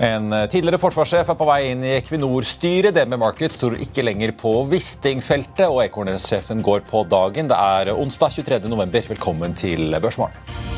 En eh, tidligere forsvarssjef er på vei inn i Equinor-styret. DNB Markets tror ikke lenger på Wisting-feltet, og Ekornes-sjefen går på dagen. Det er onsdag 23. november. Velkommen til Børsmorgen.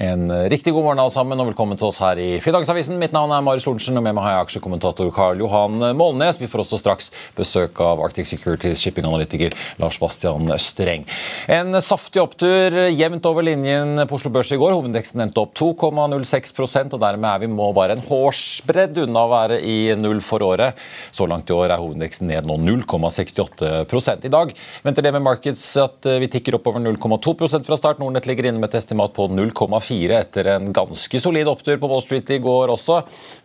En eh, riktig god morgen alle sammen, og velkommen til oss her i Finansavisen. Mitt navn er Marius Lorentzen, og med meg har jeg aksjekommentator Karl Johan Målnes. Vi får også straks besøk av Arctic Securities shippinganalytiker Lars Bastian Østereng. En saftig opptur jevnt over linjen på Oslo Børs i går. Hovedindeksen endte opp 2,06% og dermed er vi må bare en hårsbredd unna å være i null for året. Så langt i år er hovedindeksen ned nå 0,68% I dag venter det med Markets at vi tikker opp over 0,2% fra start. Nordnett ligger inne med et estimat på 0,4 etter en ganske solid opptur på Wall Street i går også.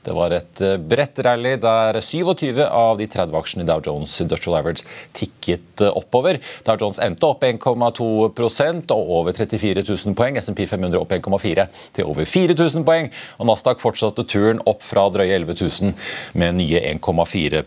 Det var et eh, bredt rally der 27 av de 30 aksjene i Dow Jones Industrial Average tikket eh, oppover. Dow Jones endte opp 1,2% og over 34 000 poeng. SMP 500 opp 1,4 til over 4000 poeng. Og Nasdaq fortsatte turen opp fra drøye 11 000 med nye 1,4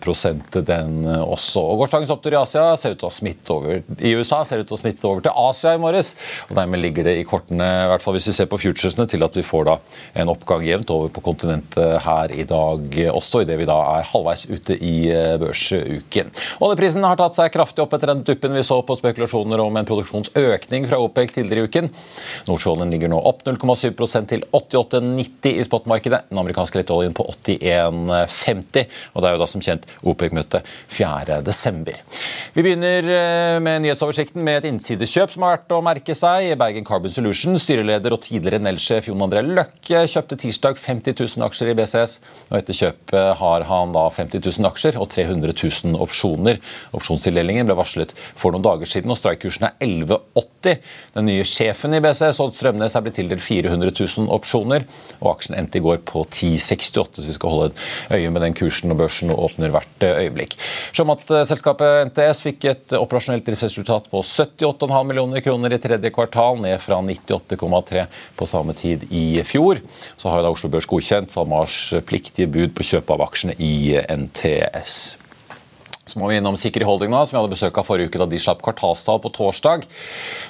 den eh, også. Og Gårsdagens opptur i Asia ser ut til å ha smitt over i USA ser ut til å smitte over til Asia i morges. og Dermed ligger det i kortene, i hvert fall hvis vi ser på futuresene til at vi får da en oppgang jevnt over på kontinentet her i dag også, idet vi da er halvveis ute i eh, børsuken. Oljeprisen har tatt seg kraftig opp etter den duppen vi så på spekulasjoner om en produksjonsøkning fra OPEC tidligere i uken. Nordsjøoljen ligger nå opp 0,7% til 88,90 i spotmarkedet. Den amerikanske lettoljen på 81,50. Og det er jo da som kjent OPEC-møte 4.12. Vi begynner eh, med nyhetsoversikten med et innsidekjøp som har vært å merke seg. Bergen Carbon Solution, styreleder og tidligere Nell-sjef Jon André Løkke kjøpte tirsdag 50 000 aksjer i BCS. og Etter kjøpet har han da 50 000 aksjer og 300 000 opsjoner. Opsjonstildelingen ble varslet for noen dager siden, og strike-kursen er 11,80. Den nye sjefen i BCS, Odd Strømnes, er blitt tildelt 400 000 opsjoner, og aksjen endte i går på 10,68, så vi skal holde et øye med den kursen når børsen åpner hvert øyeblikk. Sjømatselskapet NTS fikk et operasjonelt driftsresultat på 78,5 millioner kroner i tredje kvartal, ned fra 98,3 på samme tid i fjor. Så har da Oslo Børs godkjent SalMars pliktige bud på kjøp av aksjene i NTS. Så må vi innom Sikri Holding nå, som vi hadde besøk av forrige uke da de slapp kvartalstall på torsdag.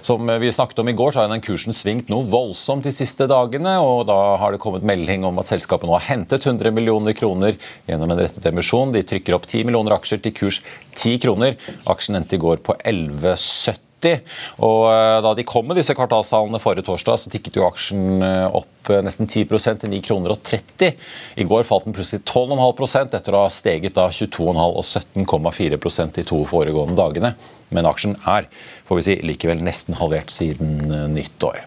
Som vi snakket om i går, så har den kursen svingt noe voldsomt de siste dagene. og Da har det kommet melding om at selskapet nå har hentet 100 millioner kroner gjennom en rettet emisjon. De trykker opp 10 millioner aksjer til kurs 10 kroner. Aksjen endte i går på 11,70. Og eh, Da de kom med disse kvartalstallene forrige torsdag, så tikket jo aksjen eh, opp eh, nesten 10% til 9 kroner og 30. I går falt den plutselig 12,5% etter å ha steget da 22,5 og 17,4% de to foregående dagene. men aksjen er får vi si, likevel nesten halvert siden nyttår.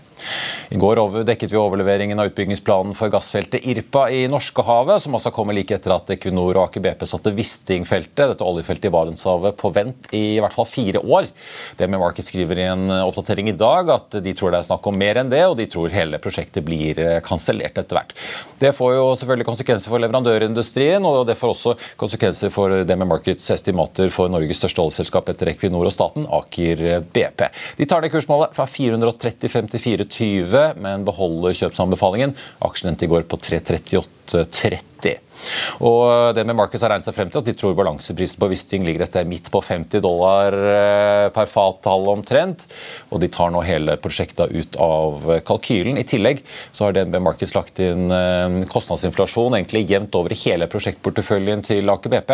I går dekket vi overleveringen av utbyggingsplanen for gassfeltet Irpa i Norskehavet, som også kommer like etter at Equinor og Aker BP satte Wisting-feltet, dette oljefeltet i Barentshavet, på vent i i hvert fall fire år. Det med Market skriver i en oppdatering i dag at de tror det er snakk om mer enn det, og de tror hele prosjektet blir eh, kansellert etter hvert. Det får jo selvfølgelig konsekvenser for leverandørindustrien, og det får også konsekvenser for det med Markets estimater for Norges største oljeselskap etter Equinor og staten, Aker BP. De tar det kursmålet fra 435 til 4 20, men beholder kjøpsanbefalingen. Aksjen endte i går på 338,30. Og det med Marcus har regnet seg frem til at De tror balanseprisen på Wisting ligger et sted midt på 50 dollar eh, per fattall omtrent. Og de tar nå hele prosjektet ut av kalkylen. I tillegg så har DNB Markets lagt inn eh, kostnadsinflasjon egentlig jevnt over i hele prosjektporteføljen til Aker BP.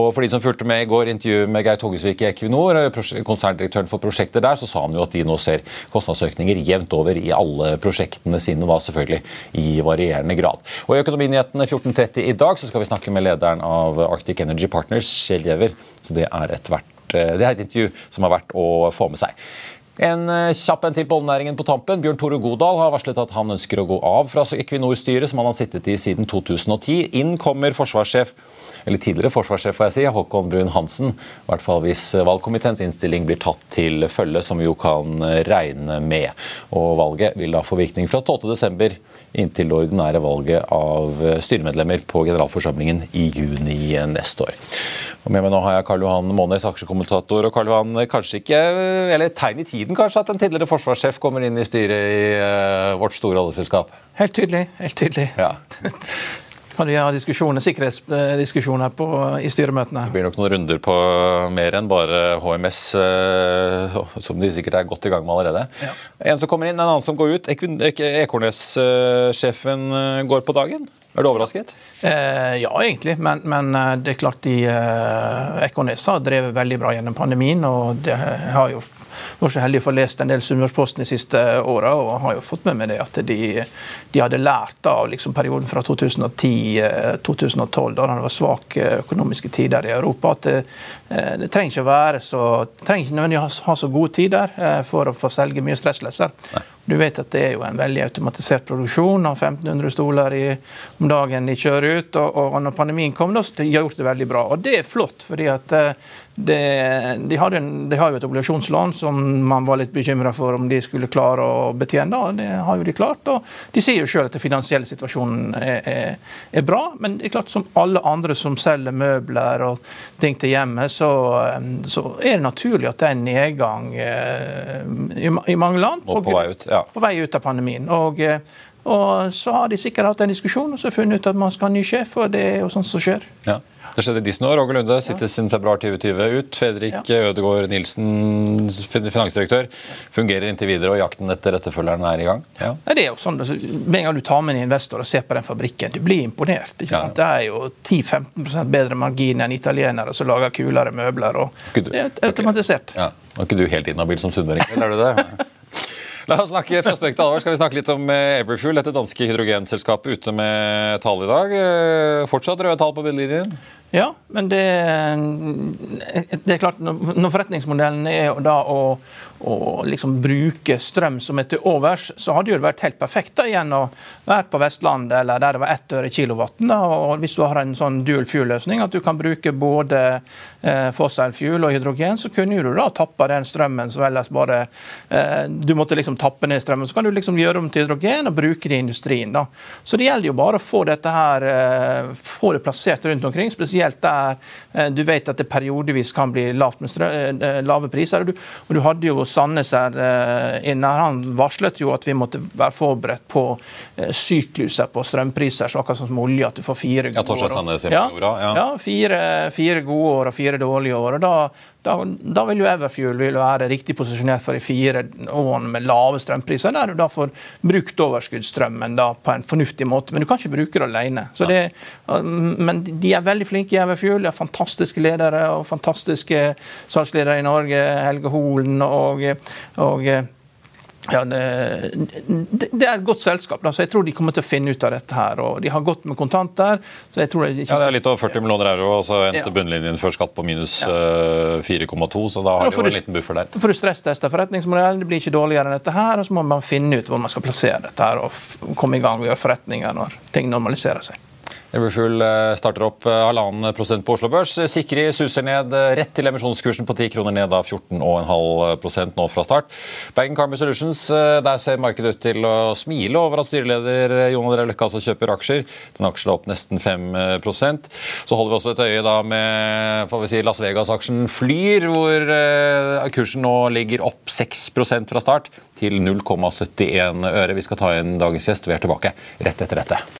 Og for de som fulgte med i går intervjuet med Geir Togesvik i Equinor, eh, konserndirektøren for prosjektet der, så sa han jo at de nå ser kostnadsøkninger jevnt over i alle prosjektene sine, var selvfølgelig i varierende grad. Og I Økonominyhetene 14.30 i dag skal vi snakke med lederen av Arctic Energy Partners, Kjell Giæver. Så det er, eh, det er et intervju som er verdt å få med seg. En eh, kjapp en til på oljenæringen på tampen. Bjørn Tore Godal har varslet at han ønsker å gå av fra Equinor-styret, som han har sittet i siden 2010. Inn kommer forsvarssjef, eller tidligere forsvarssjef, får jeg si, Håkon Brun Hansen. I hvert fall hvis valgkomiteens innstilling blir tatt til følge, som vi jo kan regne med. Og valget vil da få virkning fra 12.12 inntil det ordinære valget av styremedlemmer på generalforsamlingen i juni neste år. Og med meg nå har jeg Karl Johan Månes, aksjekommentator. og Karl Johan, kanskje ikke, eller tegn i tiden kanskje at en tidligere forsvarssjef kommer inn i styret i uh, vårt store oljeselskap? Helt tydelig. helt tydelig. Ja. kan du ha diskusjoner, sikkerhetsdiskusjoner på, i styremøtene. Det blir nok noen runder på mer enn bare HMS, eh, som de sikkert er godt i gang med allerede. Ja. En som kommer inn, en annen som går ut. Ekornes-sjefen eh, går på dagen. Er du overrasket? Eh, ja, egentlig. Men, men, eh, det er klart de eh, Ekornes har drevet veldig bra gjennom pandemien. og det har jo vært så heldig å få lest en del Sunnmørsposten de siste åra og har jo fått med meg det at de, de hadde lært av liksom, perioden fra 2010-2012, eh, da det var svake økonomiske tider i Europa, at det, eh, det trenger ikke å være så, trenger ikke nødvendigvis ha så gode tider eh, for å få selge mye stresslesser. Du vet at det er jo en veldig automatisert produksjon av 1500 stoler i, om dagen de kjører ut. Og, og når pandemien kom, da, de har gjort det veldig bra. Og det er flott, fordi at eh, det, de, har en, de, har jo et obligasjonslån som man var litt bekymra for om de skulle klare å betjene. og Det har jo de klart. og De sier jo sjøl at den finansielle situasjonen er, er, er, bra, men det er klart som alle andre som selger møbler og ting til hjemmet, så, så er det naturlig at det er en nedgang eh, i, i, mange land. Og på vei ut, ja. På vei ut av pandemien. og eh, og så har de sikkert hatt en diskusjon og så funnet ut at man skal ha ny sjef, og det er jo sånt som skjer. Ja. Det skjedde i Disney år. Roger Lunde sitter siden februar 2020 ut. Fredrik ja. Ødegaard Nilsen, finansdirektør, fungerer inntil videre, og jakten etter etterfølgeren er i gang. Ja. det er jo sånn, altså, Med en gang du tar med en investor og ser på den fabrikken, du blir imponert. Ja. Det er jo 10-15 bedre margin enn italienere som lager kulere møbler. og du, Det er automatisert. Ja. Nå er ikke du helt inhabil som sunnmøring, er du det? La oss snakke fra alvor. Skal vi snakke litt om eh, Everfuel, dette danske hydrogenselskapet, ute med tall i dag. Eh, fortsatt røde tall på billinjen? Ja, men det, det, er klart, når forretningsmodellen er da å, å liksom bruke strøm som er til overs, så hadde det vært helt perfekt da igjen å være på Vestlandet eller der det var ett øre kilowatten. Da, og Hvis du har en sånn dual fuel-løsning, at du kan bruke både eh, fossil fuel og hydrogen, så kunne du da tappe den strømmen som ellers bare eh, Du måtte liksom tappe ned strømmen, så kan du liksom gjøre om til hydrogen og bruke det i industrien. da. Så det gjelder jo bare å få dette her, eh, få det plassert rundt omkring. spesielt spesielt der eh, du vet at det periodevis kan bli lavt med eh, lave priser. Og du, og du hadde jo Sandnes her inne. Han varslet jo at vi måtte være forberedt på sykluser på strømpriser, så akkurat som olje, at du får fire gode år. Ja, ja, fire, fire gode år og fire dårlige år. og da da, da, vil jo Everfuel vil være riktig posisjonert for de fire årene med lave strømpriser, der du da får brukt overskuddsstrømmen da på en fornuftig måte. Men du kan ikke bruke det alene. Så det, men de er veldig flinke i Everfuel. De har fantastiske ledere og fantastiske salgsledere i Norge. Helge Holen og, og Ja, det, det, er et godt selskap, Altså, så jeg tror de kommer til å finne ut av dette. her, og De har gått med kontanter. så jeg tror ikke... Ja, det er litt over 40 millioner euro, og så endte ja. bunnlinjen før skatt på minus ja. 4,2, så da har de jo en liten buffer der. For du stressteste forretningsmodellen, det blir ikke dårligere enn dette her, og så må man finne ut hvor man skal plassere dette her, og komme i gang og gjøre forretninger når ting normaliserer seg. Everfull eh, starter opp eh, halvannen prosent på Oslo Børs. Sikri suser ned eh, rett til emisjonskursen på 10 kroner ned av 14,5% nå fra start. Bergen Carmen Solutions, der ser markedet ut til å smile over at styreleder Jon André Løkke altså kjøper aksjer. Den aksjen er opp nesten 5 Så holder vi også et øye da med får vi si, Las Vegas-aksjen Flyr, hvor kursen nå ligger opp 6% fra start til 0,71 øre. Vi skal ta inn dagens gjest. Vi er tilbake rett etter dette.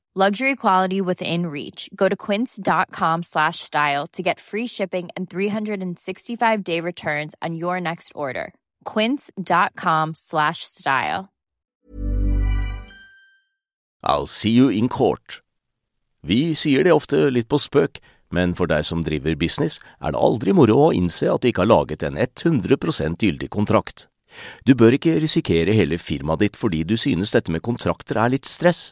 Luxury quality within reach. Go to quince.com slash style to get free shipping and 365 day returns on your next order. Quince.com slash style. I'll see you in court. Vi sier det ofte litt på spøk, men for deg som driver business, er det aldri moro å innse at du ikke har laget en 100% gyldig kontrakt. Du bør ikke risikere hele firmaet ditt fordi du synes dette med kontrakter er litt stress.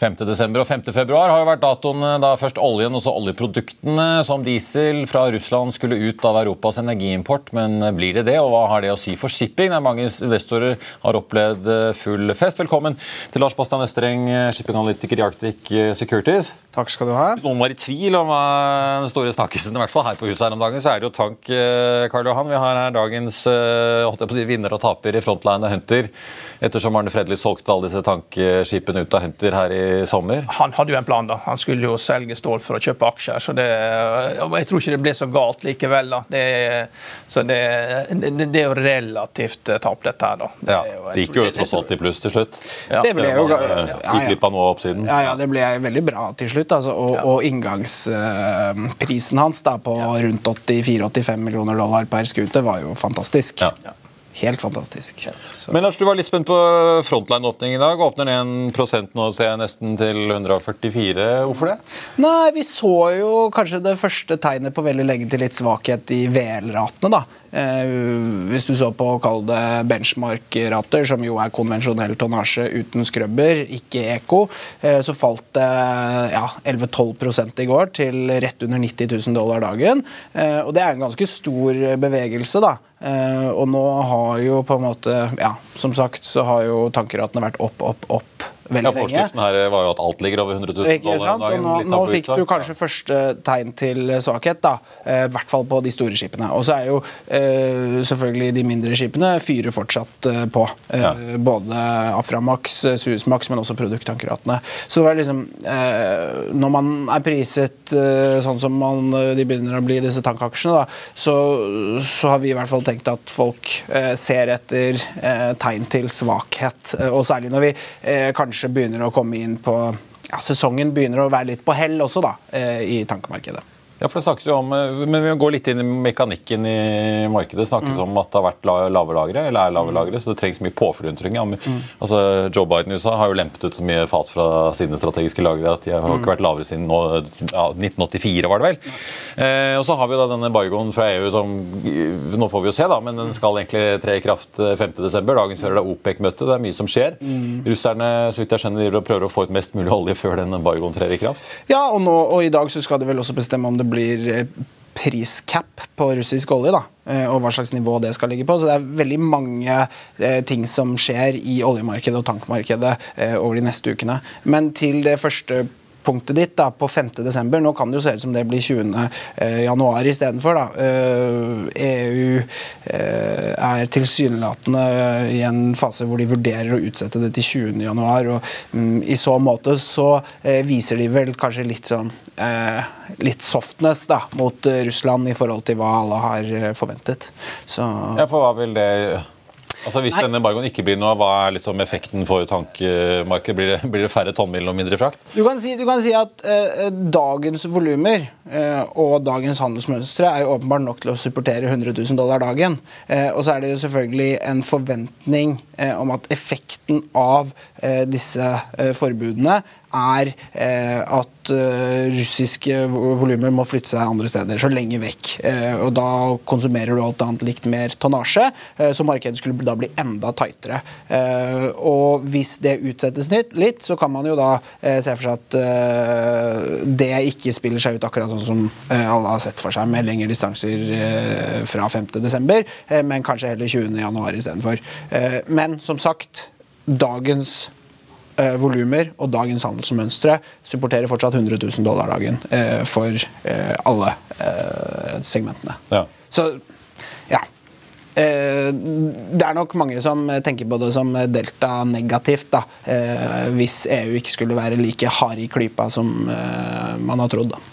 5. desember og 5. februar har jo vært datoene da først oljen og så oljeproduktene som diesel fra Russland skulle ut av Europas energiimport. Men blir det det, og hva har det å si for shipping? Der mange investorer har opplevd eh, full fest. Velkommen til Lars Bastian Østreng, shippinganalytiker i Arctic Securities. Takk skal du ha. Hvis noen var i tvil om den store snakkisen, i hvert fall her på huset her om dagen, så er det jo tank, eh, Karl Johan. Vi har her dagens eh, si, vinner og taper i Frontline og Hunter ettersom Arne Fredli solgte alle disse tankskipene ut av Hunter her i sommer? Han hadde jo en plan. da. Han skulle jo selge stål for å kjøpe aksjer. så det, Jeg tror ikke det ble så galt likevel. da. Det, så det, det, det er jo relativt tap, dette her. da. Det, ja, det gikk jo tross alt i pluss til slutt. Ja. Det ble jo, Gikk glipp av noe av oppsiden. Ja, ja, det ble veldig bra til slutt. altså, Og, og inngangsprisen hans da, på rundt 84-85 millioner dollar per skute var jo fantastisk. Ja. Helt fantastisk. Så. Men Lars, du var litt spent på frontline-åpning i dag. Åpner den 1% nå, ser jeg, nesten til 144. Hvorfor det? Nei, Vi så jo kanskje det første tegnet på veldig lenge til litt svakhet i VL-ratene. da. Eh, hvis du så på å kalle det benchmark-rater, som jo er konvensjonell tonnasje uten skrubber, ikke eko, eh, så falt det ja, 11-12 i går til rett under 90 000 dollar dagen. Eh, og det er en ganske stor bevegelse, da. Og nå har jo på en måte Ja, som sagt så har jo tankeratene vært opp, opp, opp veldig Ja, lenge. Forskriften her var jo at alt ligger over 100 000 Ikke sant? Og nå, nå fikk du kanskje første tegn til svakhet, da. Eh, I hvert fall på de store skipene. Og så er jo eh, selvfølgelig de mindre skipene fyrer fortsatt eh, på. Eh, Ja. Både Aframax, eh, Suezmax, men også produkttankeratene. Så det var liksom eh, Når man er priset eh, sånn som man, eh, de begynner å bli, disse tankaksjene, da, så, så har vi i hvert fall tenkt at folk eh, ser etter eh, tegn til svakhet. Eh, og særlig når vi eh, kanskje begynner å komme inn på ja, Sesongen begynner å være litt på hell også, da, eh, i tankemarkedet. Ja, for det snakkes jo om, eh, men Vi går litt inn i mekanikken i markedet. Det snakkes Mm. om at det har vært la- lave lagre, eller er lave lagre, så det trengs mye påfyll. Mm. Altså, Joe Biden i USA har jo lempet ut så mye fat fra sine strategiske lagre at de har Mm. ikke vært lavere siden nå, ja, 1984, var det vel. Eh, og så har vi da denne bargoen fra EU som Nå får vi jo se, da, men den skal egentlig tre i kraft eh, 5.12. Dagen før det er OPEC-møte. Det er mye som skjer. Mm. Russerne så vidt jeg skjønner, prøver å få ut mest mulig olje før den bargoen trer i kraft. Ja, og, nå, og i dag så skal de vel også bestemme om det blir eh, priscap på russisk olje, da, eh, og hva slags nivå det skal ligge på. Så det er veldig mange eh, ting som skjer i oljemarkedet og tankmarkedet eh, over de neste ukene. Men til det første punktet ditt da, på 5. desember, nå kan det jo se ut som det blir 20. Eh, januar istedenfor. da. Eh, EU eh, er tilsynelatende i en fase hvor de vurderer å utsette det til 20. januar, og mm, i så måte så eh, viser de vel kanskje litt sånn eh, litt softness da, mot eh, Russland i forhold til hva alle har eh, forventet. Så Ja, for hva vil det Altså Hvis Nei. denne embargoen ikke blir noe, hva er liksom effekten for tankmarkedet? Blir blir det færre tonnmil og mindre frakt? Du kan si, du kan si at eh, dagens volumer eh, og dagens handelsmønstre er jo åpenbart nok til å supportere 100 000 dollar dagen. Eh, og så er det jo selvfølgelig en forventning eh, om at effekten av eh, disse eh, forbudene er eh, at eh, russiske vo- volumer må flytte seg andre steder, så lenge vekk. Eh, og da konsumerer du alt annet likt mer tonnasje, så markedet skulle da bli enda tightere. Og hvis det utsettes litt, så kan man jo da se for seg at det ikke spiller seg ut akkurat sånn som alle har sett for seg, med lengre distanser fra 5.12., eh, men kanskje heller 20.1 istedenfor. Men som sagt, dagens eh, volumer og dagens handelsmønstre supporterer fortsatt 100 000 dollar dagen eh, for eh, alle eh, segmentene. Ja. Så ja. Eh, det er nok mange som tenker på det som delta negativt, da, eh, hvis EU ikke skulle være like hard i klypa som man har trodd. da.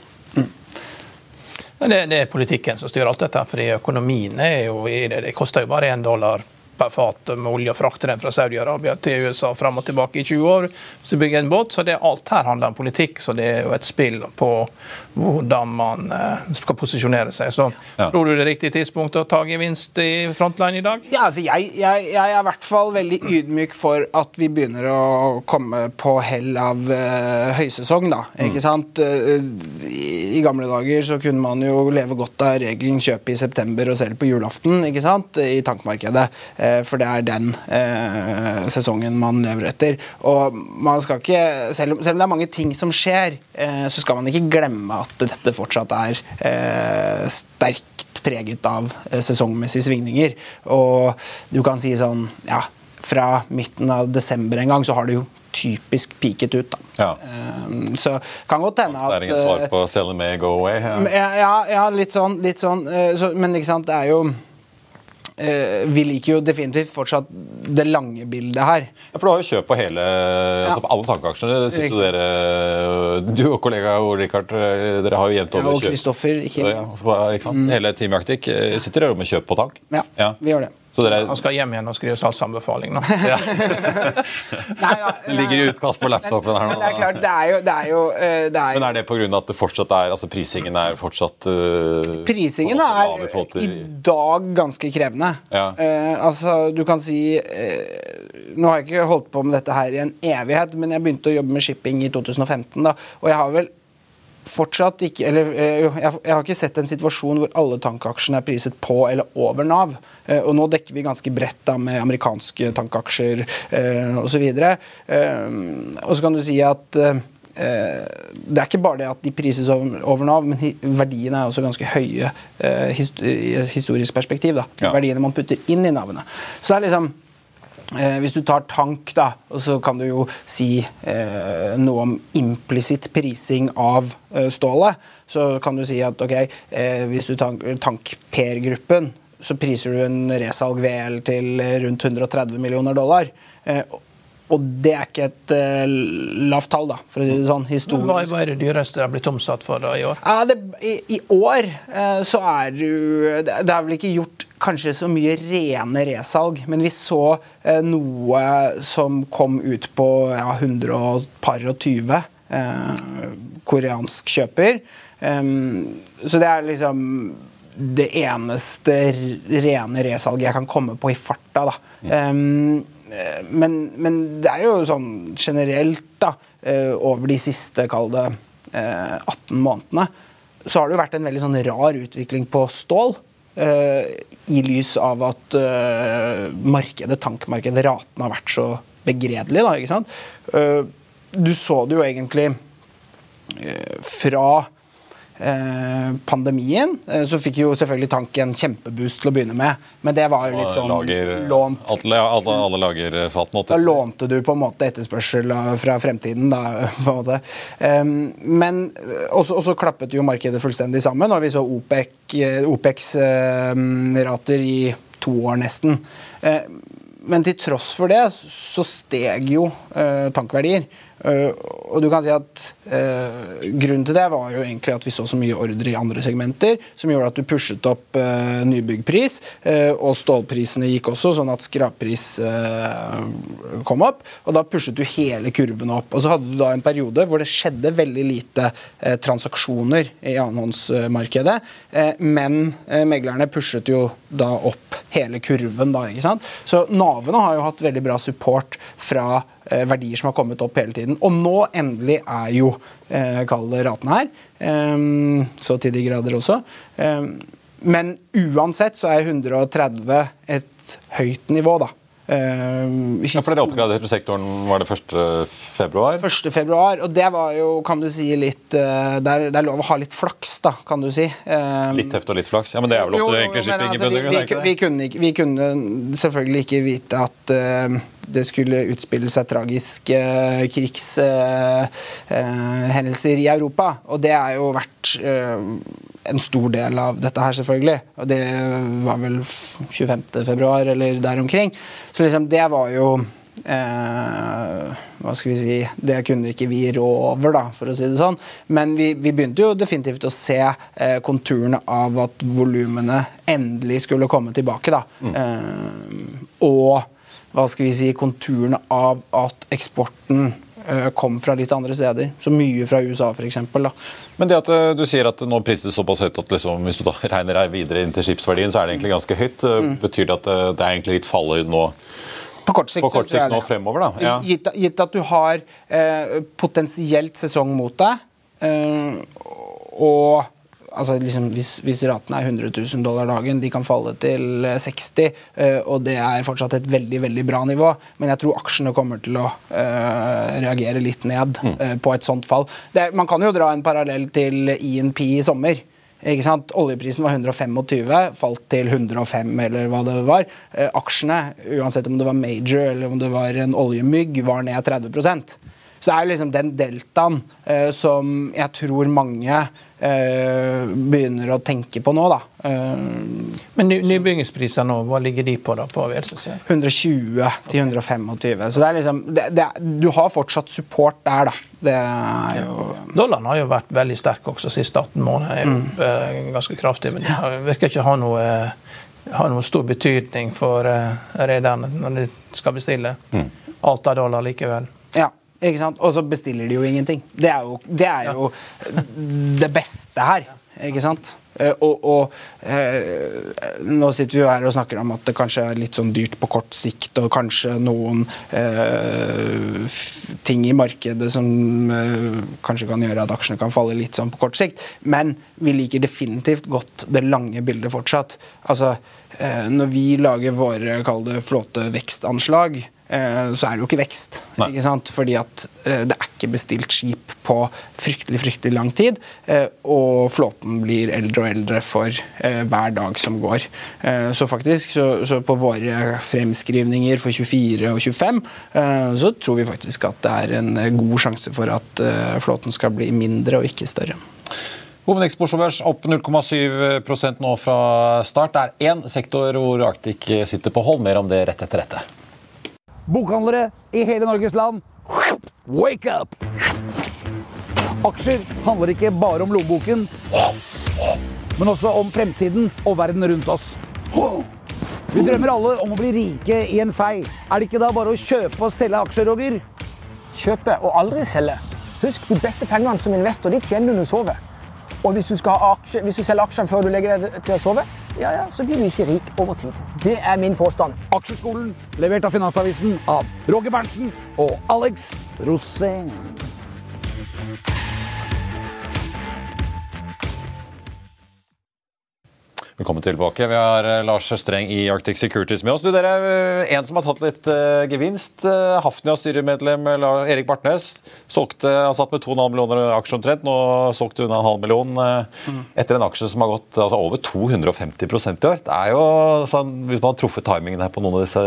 Men det, det er politikken som styrer alt dette. fordi økonomien er jo i det. Det koster jo bare én dollar per fat med olje og frakter den fra Saudi-Arabia til USA fram og tilbake i 20 år. Du bygger en båt, så det alt her handler om politikk. Så det er jo et spill på hvordan man eh, skal posisjonere seg. Så Ja. tror du det er riktig tidspunkt å ta gevinst i frontline i dag? Ja, altså jeg, jeg, jeg er i hvert fall veldig ydmyk for at vi begynner å komme på hell av uh, høysesong, da. Ikke sant? I, gamle dager så kunne man jo leve godt av regelen kjøpe i september og selge på julaften, ikke sant? I tankmarkedet. Eh, for det er den eh, sesongen man lever etter. Og man skal ikke, selv om, selv om det er mange ting som skjer, eh, så skal man ikke glemme at dette fortsatt er eh, sterkt preget av eh, sesongmessige svingninger. Og du kan si sånn Ja, fra midten av desember en gang så har det jo typisk peaket ut, da. Ja. Eh, så kan godt hende at Det er ingen svar eh, på 'sell it may go away'? Ja. ja, ja, litt sånn. Litt sånn eh, så, men ikke sant, det er jo eh, Vi liker jo definitivt fortsatt det lange bildet her. Ja, for du har jo kjøp på hele altså på alle tankeaksjene. sitter dere, Du og kollega Ole Rikard, dere har jo jevnt Ja, over og Kristoffer, ikke minst. Mm. ja, sant? Hele Team Arctic eh, sitter dere med kjøp på tank. Ja, Ja. vi gjør det. Så dere Han skal hjem igjen og skrive salgsanbefaling nå. Nei, ja, det ligger i utkast på laptopen her nå. det er klart, det er jo, det er jo, eh, det er jo Men er det pga. at det fortsatt er altså prisingen er fortsatt uh, Prisingen er i dag ganske krevende. Ja. Uh, altså, du kan si uh, Nå har jeg ikke holdt på med dette her i en evighet, men jeg begynte å jobbe med shipping i 2015, da, og jeg har vel fortsatt ikke Eller eh, jeg, jeg har ikke sett en situasjon hvor alle tankaksjene er priset på eller over Nav. Eh, og nå dekker vi ganske bredt da med amerikanske tankaksjer eh, osv. Og så kan du si at det er ikke bare det at de prises over, Nav, men verdiene er også ganske høye i et historisk perspektiv. da. Ja. Verdiene man putter inn i Nav-ene. Så det er liksom Eh, hvis du tar tank, da, og så kan du jo si eh, noe om implisitt prising av eh, stålet. Så kan du si at ok, eh, hvis du tar tank-Per-gruppen, så priser du en resalg VL til rundt 130 millioner dollar. Eh, og det er ikke et lavt tall, da, for å si det sånn. historisk. Hva, hva er det dyreste det har blitt omsatt for da, i år? Det, i, i, år så er du det, det er vel ikke gjort kanskje så mye rene resalg, men vi så eh, noe som kom ut på ja, 120 koreansk kjøper. Um, så det er liksom det eneste rene resalget jeg kan komme på i farta. da. Um, Eh, men, men, det er jo sånn generelt, da, eh, over de siste, kall det 18 eh, månedene, så har det jo vært en veldig sånn rar utvikling på stål. I lys av at markedet, tankmarkedet, ratene har vært så begredelig, da, ikke sant. Du så det jo egentlig fra Eh, pandemien, eh, så fikk jo selvfølgelig Tank en kjempeboost til å begynne med. Men det var jo litt sånn lager, lånt. Alle, alle, alle lager fat nå. Da lånte du på en måte etterspørsel fra fremtiden, da. på en måte. Um, men og så klappet jo markedet fullstendig sammen, og vi så OPEC, OPECs uh, rater i to år nesten. Men til tross for det så steg jo tankverdier. Uh, og du kan si at uh, Grunnen til det var jo egentlig at vi så så mye ordre i andre segmenter, som gjorde at du pushet opp uh, nybyggpris, og stålprisene gikk også, sånn at skrappris kom opp. Og da pushet du hele kurven opp. Og så hadde du da en periode hvor det skjedde veldig lite transaksjoner i annenhåndsmarkedet, men meglerne pushet jo da opp hele kurven, da, ikke sant. Så navene har jo hatt veldig bra support fra verdier som har kommet opp hele tiden. Og nå endelig er jo eh, kall raten her. Eh, så til de grader også. Men uansett så er 130 et høyt nivå, da. Uh, ja, for Dere oppgraderte sektoren var det 1. februar? 1. februar, og det var jo, kan du si, litt uh, det, er, lov å ha litt flaks, da, kan du si. Uh, litt teft og litt flaks? Ja, men det er vel ofte jo, egentlig shipping altså, vi, vi, vi, kunne, vi, kunne, selvfølgelig ikke vite at det skulle utspille seg tragiske krigshendelser i Europa. Og det har jo vært en stor del av dette her, selvfølgelig. Og det var vel 25. februar eller der omkring. Så liksom, det var jo Eh, hva skal vi si Det kunne ikke vi rå over, da, for å si det sånn. Men vi, vi begynte jo definitivt å se eh, konturene av at volumene endelig skulle komme tilbake. da. Mm. Eh, og hva skal vi si konturene av at eksporten kom fra litt andre steder. Så mye fra USA, f.eks. Men det at eh, du sier at nå prises såpass høyt at liksom, hvis du da regner deg videre inn til skipsverdien, så er det egentlig ganske høyt. Eh, mm. Betyr det at det er egentlig litt fallhøyde nå? På kort sikt, på kort sikt nå fremover, da? Ja. Gitt, gitt, at du har eh, potensielt sesong mot deg, eh, og altså liksom, hvis, hvis ratene er 100 000 dollar dagen, de kan falle til 60, uh, eh, og det er fortsatt et veldig veldig bra nivå. Men jeg tror aksjene kommer til å uh, reagere litt ned uh, på et sånt fall. Det, man kan jo dra en parallell til INP i sommer. Oljeprisen var 125, falt til 105 eller hva det var. aksjene, uansett om det var major eller om det var en oljemygg, var ned 30 så det er liksom den deltaen eh, som jeg tror mange eh, begynner å tenke på nå, da. Eh, Men ny, nybyggingspriser nå, hva ligger de på da på VLCC? 120 til 125. Så det er liksom det, det, Du har fortsatt support der, da. Det er jo Dollaren har jo vært veldig sterk også siste 18 måneder. Er mm. Eh, ganske kraftig, men det virker ikke å ha noe har noen stor betydning for uh, rederne når de skal bestille. Mm. Alt av dollar likevel. Ja? Og så bestiller de jo ingenting. Det er jo det, er jo det beste her. Ikke sant? Eh, og, og eh, nå sitter vi jo her og snakker om at det kanskje er litt sånn dyrt på kort sikt, og kanskje noen eh, ting i markedet som eh, kanskje kan gjøre at aksjene kan falle litt sånn på kort sikt. Men vi liker definitivt godt det lange bildet fortsatt. Altså, eh, når vi lager våre kall det flåtevekstanslag, så er det jo ikke vekst. Ikke sant? Fordi at eh, det er ikke bestilt skip på fryktelig fryktelig lang tid. eh, Og flåten blir eldre og eldre for eh, hver dag som går. Eh, Så faktisk, så, så på våre fremskrivninger for 24 og 25, eh, så tror vi faktisk at det er en eh, god sjanse for at eh, flåten skal bli mindre og ikke større. Børs opp 0,7% nå fra start. Det er én sektor hvor Arctic sitter på hold. Mer om det rett etter dette. Bokhandlere i hele Norges land, wake up! Aksjer handler ikke bare om lommeboken, men også om fremtiden og verden rundt oss. Vi drømmer alle om å bli rike i en fei. Er det ikke da bare å kjøpe og selge aksjer, Roger? Kjøpe og aldri selge. Husk, de beste pengene som investor de tjener du når du sover. Og hvis du, aksje, hvis du selger aksjene før du legger deg til å sove, ja, ja, så blir du ikke rik over tid. Det er min påstand. Aksjeskolen, levert av Finansavisen av Roger Berntsen og Alex Rosén. Velkommen tilbake. Vi har eh, Lars Streng i Arctic Securities med oss. Du, dere, er En som har tatt litt eh, gevinst. Uh, Hafnia-styremedlem Erik Bartnes solgte, han satt med 2,5 millioner aksjer omtrent. Nå solgte hun en halv million eh, etter en aksje som har gått altså, over 250% i år. Det er jo, sånn, Hvis man har truffet timingen her på noen av disse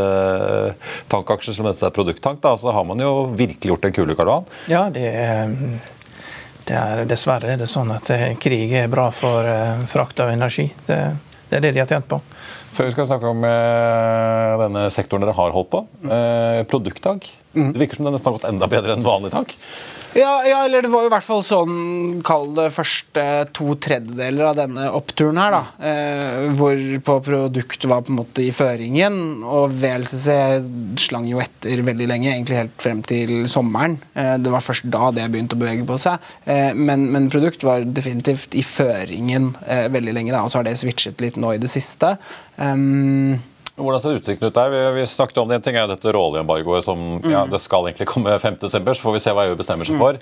tankaksjene, som dette er produkttank, da, så har man jo virkelig gjort en kule, Karl Johan. Ja, det er, det er dessverre er det sånn at eh, krig er bra for eh, frakt av energi. Det, det er det de har tjent på. Før vi skal snakke om eh, denne sektoren dere har holdt på. produkttak. Det virker som den nesten har gått enda bedre enn vanlig tank. Ja, ja, eller det var jo i hvert fall sånn, kall det første to tredjedeler av denne oppturen her, da. Eh, hvor på produkt var på en måte i føringen, og VLCC slang jo etter veldig lenge, egentlig helt frem til sommeren. Eh, det var først da det begynte å bevege på seg. Eh, men, men produkt var definitivt i føringen eh, veldig lenge, da, og så har det switchet litt nå i det siste. Um, Hvordan ser utsikten ut der? Vi, vi snakket om det. En ting er dette råoljeembargoet som ja, det skal egentlig komme 5.12., så får vi se hva EU bestemmer seg for.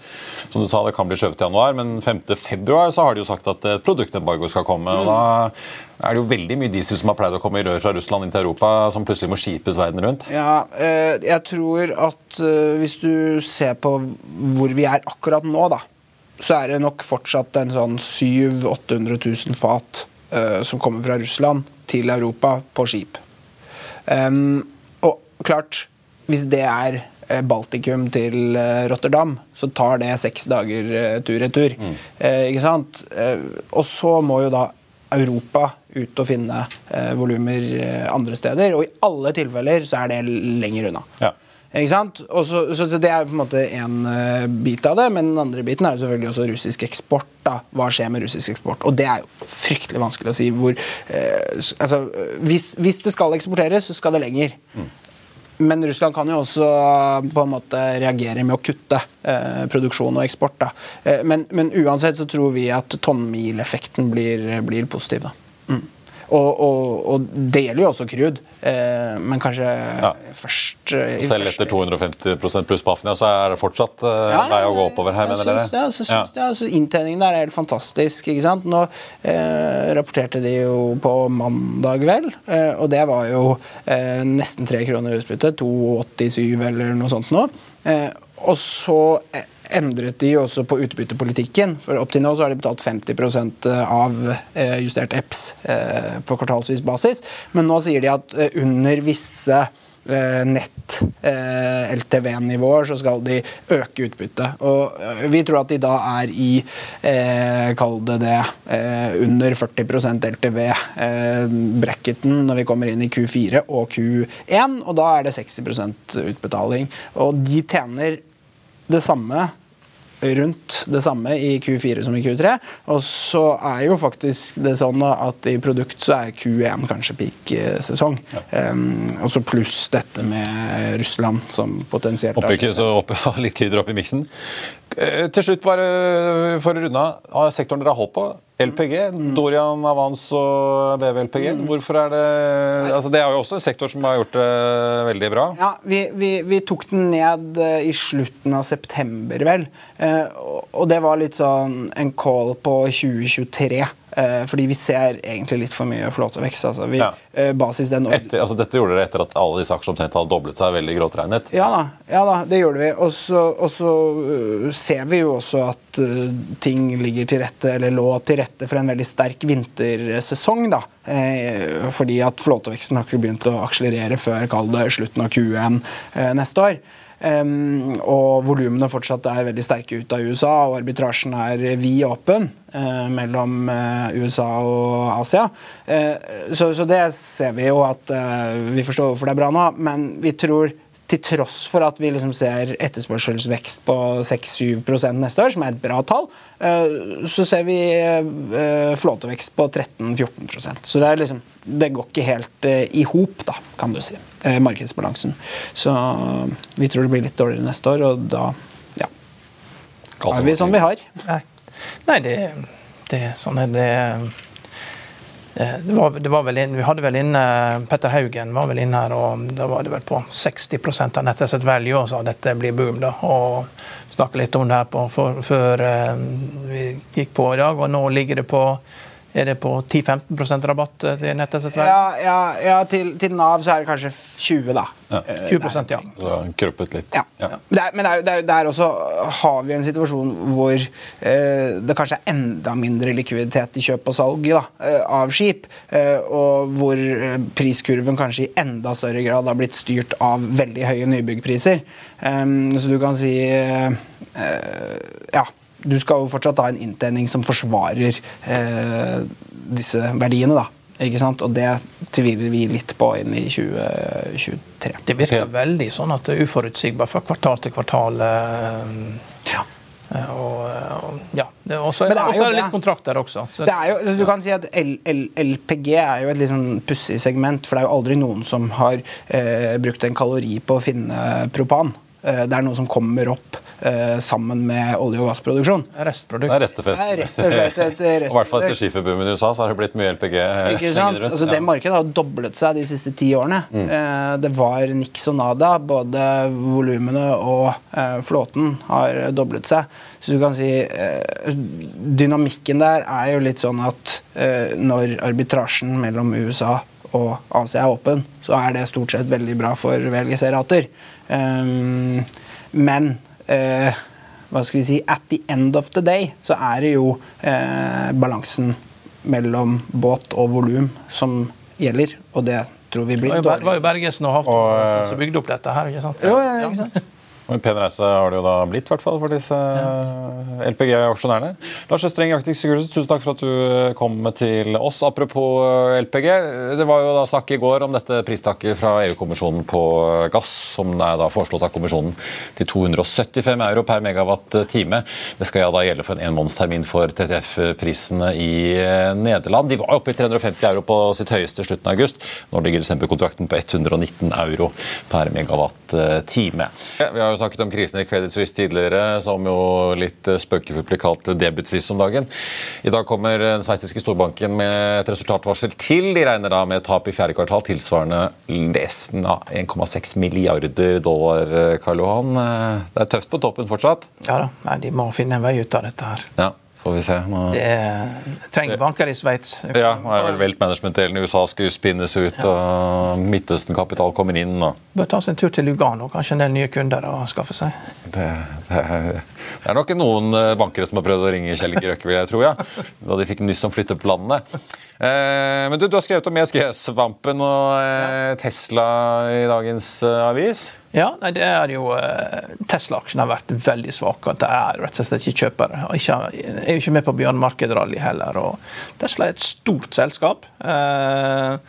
Som du sa, Det kan bli skjøvet til januar, men 5.2 så har de jo sagt at et produktembargo skal komme. og Da er det jo veldig mye diesel som har pleid å komme i rør fra Russland inn til Europa, som plutselig må skipes verden rundt. Ja, eh, jeg tror at eh, hvis du ser på hvor vi er akkurat nå, da, så er det nok fortsatt en sånn 700 000-800 000 fat eh, som kommer fra Russland til Europa på skip. Um, og klart, hvis det er eh, Baltikum til eh, Rotterdam, så tar det seks dager eh, tur-retur. Eh, ikke sant? Og så må jo da Europa ut og finne eh, volumer andre steder. Og i alle tilfeller så er det lenger unna. Ja. Ikke sant? Så, så det er på en måte en uh, bit av det, men den andre biten er jo selvfølgelig også russisk eksport. da. Hva skjer med russisk eksport? Og det er jo fryktelig vanskelig å si. hvor eh, altså, hvis, hvis det skal eksporteres, så skal det lenger. Men Russland kan jo også uh, på en måte reagere med å kutte eh, produksjon og eksport. Da. Eh, men, men uansett så tror vi at tonnmileffekten blir, blir positiv. Da. Og, og, og det gjelder jo også crude, eh, men kanskje først eh, Selv etter 250 pluss på Afnia, så er det fortsatt uh, Ja, vei å gå oppover her, mener dere? Ja, så syns ja. altså, Inntjeningen der er helt fantastisk. ikke sant? Nå eh, rapporterte de jo på mandag, vel, eh, og det var jo eh, nesten tre kroner utbytte. 2,87 eller noe sånt nå. Eh, og så eh, endret de også på utbyttepolitikken. For opp til nå så har de betalt 50% av eh, justert EPS eh, på kvartalsvis basis. Men nå sier de at eh, under visse eh, nett eh, LTV-nivåer, så skal de øke utbyttet. Og eh, vi tror at de da er i, eh, kall det det, eh, under 40% LTV-bracketen når vi kommer inn i Q4 og Q1, og da er det 60% utbetaling. Og de tjener det samme rundt det samme i Q4 som i Q3. Og så er jo faktisk det sånn at i produkt så er Q1 kanskje peak-sesong. Um, og så pluss dette med Russland som potensielt er- Oppi, så opp, litt krydder oppi miksen. Eh, Til slutt, bare for å runde av, sektoren dere har holdt på. LPG, Mm. Dorian Avans og BV LPG. Hvorfor er det altså Det er jo også en sektor som har gjort det veldig bra. Ja, vi, vi, vi tok den ned eh, i slutten av september, vel. Eh, og det var litt sånn en call på 2023. Eh, fordi vi ser egentlig litt for mye flåtevekst. Altså, vi, Ja. eh, basis den Etter, altså, dette gjorde dere etter at alle disse aksjene omtrent hadde doblet seg veldig gråtregnet? Ja da, ja da, det gjorde vi. Og så, øh, ser vi jo også at ting ligger til rette, eller lå til rette for en veldig sterk vintersesong. da. Eh, fordi at flåteveksten har ikke begynt å akselerere før kall det slutten av Q1 eh, neste år. Em, og volumene fortsatt er veldig sterke ut av USA, og arbitrasjen er vid åpen uh, mellom uh, USA og Asia. Uh, så, så det ser vi jo at vi forstår hvorfor det er bra nå, men vi tror til tross for at vi liksom ser etterspørselsvekst på 6-7% neste år, som er et bra tall, eh, så ser vi eh, flåtevekst på 13-14% Så det, er liksom, det går ikke helt eh, i hop, da, kan du si, markedsbalansen. Så vi tror det blir litt dårligere neste år, og da ja, er vi som vi har. Nei, Nei det, det sånn er det. Eh, Det var, det var inn, vi hadde vel inne Petter Haugen var vel inne her, og da var det vel på 60 av Net Asset Value og sa dette blir boom. da, og Snakka litt om det her på, for, før eh, vi gikk på i dag, og nå ligger det på er det på 10-15% rabatt eh, til Net Asset Value? Ja, ja, ja til, til Nav så er det kanskje 20, da. Ja. Eh, 20% ja. Det har krøpet litt. Ja. Men, det er, men det er, det er, der også har vi en situasjon hvor eh, det kanskje er enda mindre likviditet i kjøp og salg da, eh, av skip. Eh, og hvor eh, priskurven kanskje i enda større grad har blitt styrt av veldig høye nybyggpriser. Um, så du kan si eh, eh, Ja. Du skal jo fortsatt ha en inntjening som forsvarer eh, disse verdiene, da. Ikke sant? Og det tviler vi litt på inn i 2023. Det virker veldig sånn at det er uforutsigbart fra kvartal til kvartal. eh, Ja. eh, Og, og, ja. Det- Og så Men er det er også er det litt kontrakter også. Så, Det er jo, så du kan si at L L LPG er jo et litt sånn pussig segment, for det er jo aldri noen som har eh, brukt en kalori på å finne propan. Eh, det er noe som kommer opp eh, sammen med olje- og gassproduksjon. Restprodukt. Det er restefest. Det er rett og slett et I hvert fall etter skiferboomen i USA så har det blitt mye LPG. Ikke sant? Altså, det markedet har doblet seg de siste ti årene. Eh, det var niks og nada. Både volumene og eh, flåten har doblet seg. Så du kan si eh, Dynamikken der er jo litt sånn at eh, når arbitrasjen mellom USA og Asia er åpen, så er det stort sett veldig bra for VLGC-rater. Um, men uh, hva skal vi si At the end of the day så er det jo uh, balansen mellom båt og volum som gjelder, og det tror vi blir dårlig. Det var jo Bergesen og Hafton eh, som bygde opp dette her. ikke sant? Jo, ja, ikke sant? En pen reise har det jo da blitt, i hvert fall for disse LPG-aksjonærene. Lars Østreng Arctic Securities, tusen takk for at du eh, kom til oss. Apropos eh, LPG, det var jo da snakk i går om dette pristaket fra EU-kommisjonen på eh, gass, som er da foreslått av kommisjonen til 275 euro per megawatt-time. Det skal ja da gjelde for en enmånedstermin for TTF-prisene i Nederland. De var oppe i 350 euro på sitt høyeste slutten av august. Nå ligger desemberkontrakten på 119 euro per megawatt-time. Ja, Vi har jo snakket om krisen i Credit Suisse tidligere, som jo litt eh, spøkefullt kalt Debit Suisse om dagen. I dag kommer den sveitsiske storbanken med et resultatvarsel til. De regner da med tap i fjerde kvartal tilsvarende nesten 1,6 milliarder dollar. eh, Karl Johan. Eh, Det er tøft på toppen fortsatt. Ja da, Nei, De må finne en vei ut av dette her. Ja, får vi se. Nå... Det er, trenger banker i Sveits. Ja, nå er vel Welt Management-delen i USA skal spinnes ut, og Midtøsten-kapital kommer inn. og Bør ta seg en tur til Lugano. Kanskje en del nye kunder å skaffe seg. Det, det, er, det er nok noen eh, bankere som har prøvd å ringe Kjell Inge Røkke, vil jeg tro, ja. Da de fikk nyss om flytteplanene. Eh, men du, du har skrevet om ESG-svampen og eh, Tesla i dagens eh, avis. Ja, nei, det er jo eh, Tesla-aksjen har vært veldig svak. Det er rett og slett ikke kjøpere. Er jo ikke med på bjørnmarkedrally heller. og Tesla er et stort selskap.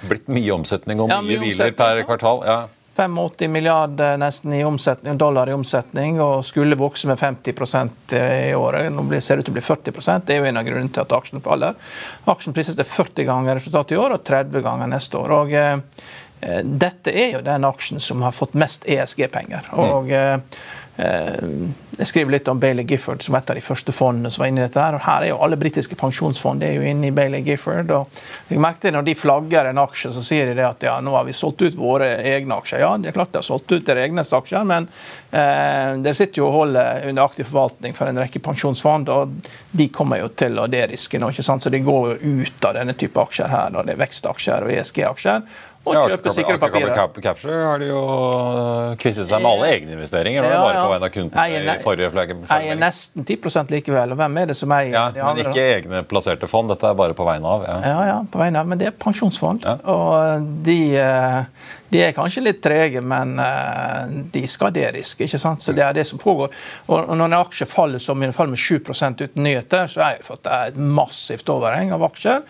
Blitt mye omsetning og Ja, mye hviler per kvartal. ja. 85 milliarder nesten i omsetning, dollar i omsetning og skulle vokse med 50% i året. Nå ser det ut til å bli 40% Det er jo en av grunnene til at aksjen faller. Aksjen prises til 40 ganger resultatet i år og 30 ganger neste år. og eh, eh, Dette er jo den aksjen som har fått mest ESG-penger. Og eh, eh, jeg skriver litt om Bailey Gifford som et av de første fondene som var inne i dette. her, og Her er jo alle britiske pensjonsfond er jo inne i Bailey Gifford. og jeg merket Når de flagger en aksje, så sier de det at ja, nå har vi solgt ut våre egne aksjer. Ja, det er klart de har solgt ut deres egne aksjer, men eh, dere sitter jo og holder under aktiv forvaltning for en rekke pensjonsfond, og de kommer jo til å deriske nå. ikke sant? Så de går jo ut av denne type aksjer her. Da. Det er vekstaksjer og ESG-aksjer og Ja, kjøpe sikre papirer. Cap- Capture har de jo kvittet seg med alle egne investeringer. Er Ja, bare på en av kundene i forrige flagg. Eier nesten 10% likevel. Og hvem er det som eier Ja, de men ikke egne plasserte fond. Dette er bare på vegne av. Ja. Ja, ja, på vegne av, men det er pensjonsfond. Ja. Og de, eh, de er kanskje litt trege, men eh, de skal deriske. ikke sant? Så det er det som pågår. Og når en aksje faller som i fall med 7 uten nyheter, så er det for at det er et massivt overheng av aksjer.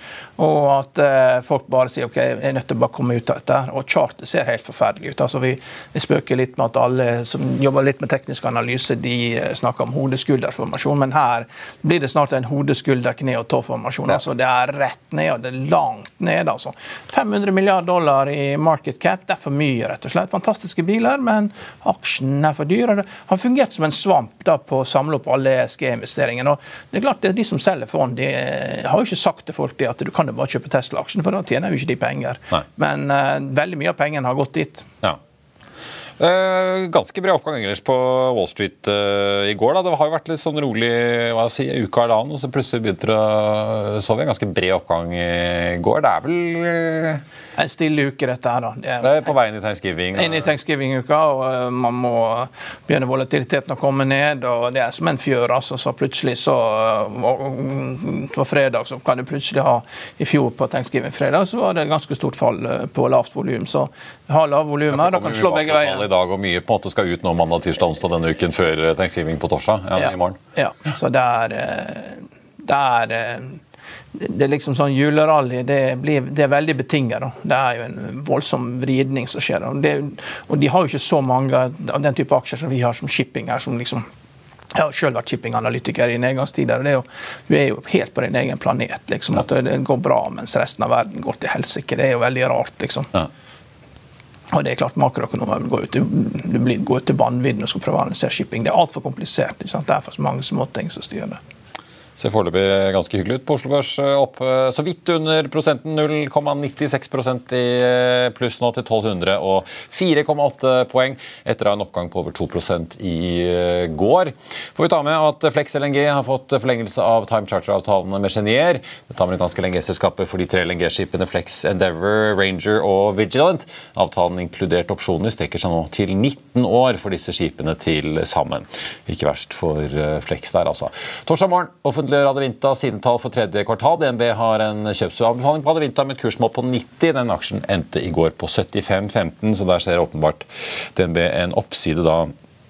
Og at eh, folk bare sier ok, jeg er nødt til å bare komme ut av dette. Og chartet ser helt forferdelig ut. altså Vi, vi spøker litt med at alle som jobber litt med teknisk analyse, de eh, snakker om hode-skulder-formasjon, men her blir det snart en hode-skulder-kne- og tå-formasjon. altså Det er rett ned, og det er langt ned. altså. 500 milliarder dollar i market cap, det er for mye, rett og slett. Fantastiske biler, men aksjen er for dyr. Han det har fungert som en svamp da på å samle opp alle ESG-investeringene. og det er klart, det De som selger fond, de eh, har jo ikke sagt til folk det at du kan jo bare kjøpe Tesla-aksjen, for da tjener jo ikke de penger. Nei. Men uh, veldig mye av pengene har gått dit. Ja. Uh, ganske bra oppgang ellers på Wall Street uh, i går. da. Det har jo vært litt sånn rolig hva jeg sier, uka eller annen, og så plutselig begynte det å sove. en ganske bred oppgang i går. Det er vel eh, En stille uke, dette her. da. Det er- det er på veien i thanksgiving. inn i thanksgiving-uka, og eh, man må begynne volatiliteten å komme ned. og Det er som en fjør. altså, så Plutselig så eh, var- På fredag så kan du plutselig ha I fjor på thanksgiving-fredag så var det et ganske stort fall eh, på lavt volum. Så ha lave volum her, da kan slå begge veier. i dag, og mye på en måte skal ut nå mandag, tirsdag, onsdag denne uken før thanksgiving på torsdag. Ja, i morgen. Ja, så det er, eh, det er eh, det er liksom sånn Julerally det, blir, det er veldig betinget. da. Det er jo en voldsom vridning som skjer. Og, det, og de har jo ikke så mange av den type aksjer som vi har som shipping her. som liksom jeg har selv vært shippinganalytiker i nedgangstider. og det er jo, Du er jo helt på din egen planet. liksom, at Det går bra mens resten av verden går til helsike. Det er jo veldig rart. liksom. Ja. Og det er klart Makroøkonomer går ut til, du blir- går ut til vanvidden og skal prøve å analysere shipping. Det er altfor komplisert. ikke sant? Det er for mange småting som styrer det. Ser foreløpig ganske hyggelig ut på Oslo Børs. eh, Opp eh, så vidt under prosenten. 0,96 prosent i eh, pluss nå til 1200 og 4,8 poeng etter en oppgang på over 2% i går. Får vi ta med at Flex LNG har fått forlengelse av time charter-avtalene med Genier. Dette amerikanske LNG-selskapet for de tre LNG-skipene Flex Endeavour, Ranger og Vigilant. Avtalen inkludert opsjoner strekker seg nå til 19 år for disse skipene til sammen. Ikke verst for Flex der, altså. Torsdag morgen offentliggjør Adevinta sine tall for tredje kvartal. DNB har en kjøpsanbefaling på Adevinta med et kursmål på 90. Den aksjen endte i går på 75,15, så der ser åpenbart DNB en oppside da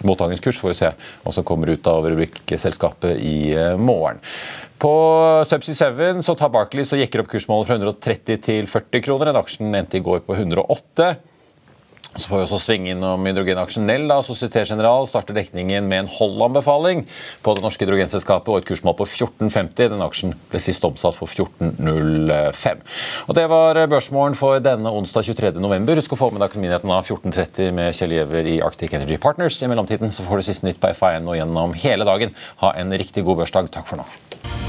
mot dagens kurs. Får vi se hva som kommer ut av rubrikkselskapet i eh, morgen. På Subsea 7 så tar Barclays og jekker opp kursmålet fra 130 til 40 kroner. Den aksjen endte i går på 108. Så får vi også svinge innom hydrogenaksjen Nell. da, Societe General starter dekningen med en hold-anbefaling på det norske hydrogenselskapet og et kursmål på 14,50. Den aksjen ble sist omsatt for 14,05. Og Det var børsmålen for denne onsdag 23. november. Husk å få med deg Økonominyheten av 14.30 med Kjell Gjever i Arctic Energy Partners. I mellomtiden så får du siste nytt på FA1 og gjennom hele dagen. Ha en riktig god børsdag. Takk for nå.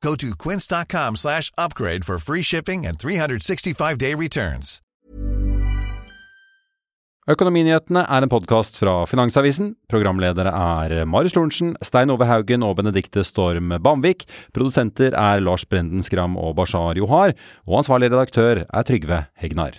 Go to quince.com slash upgrade for free shipping and 365-day returns. Økonominyhetene er en podkast fra Finansavisen. Programledere er Marius Lorentzen, Stein Ove Haugen og Benedikte Storm Bamvik. Produsenter er Lars Brenden Skram og Bashar Johar. Og ansvarlig redaktør er Trygve Hegnar.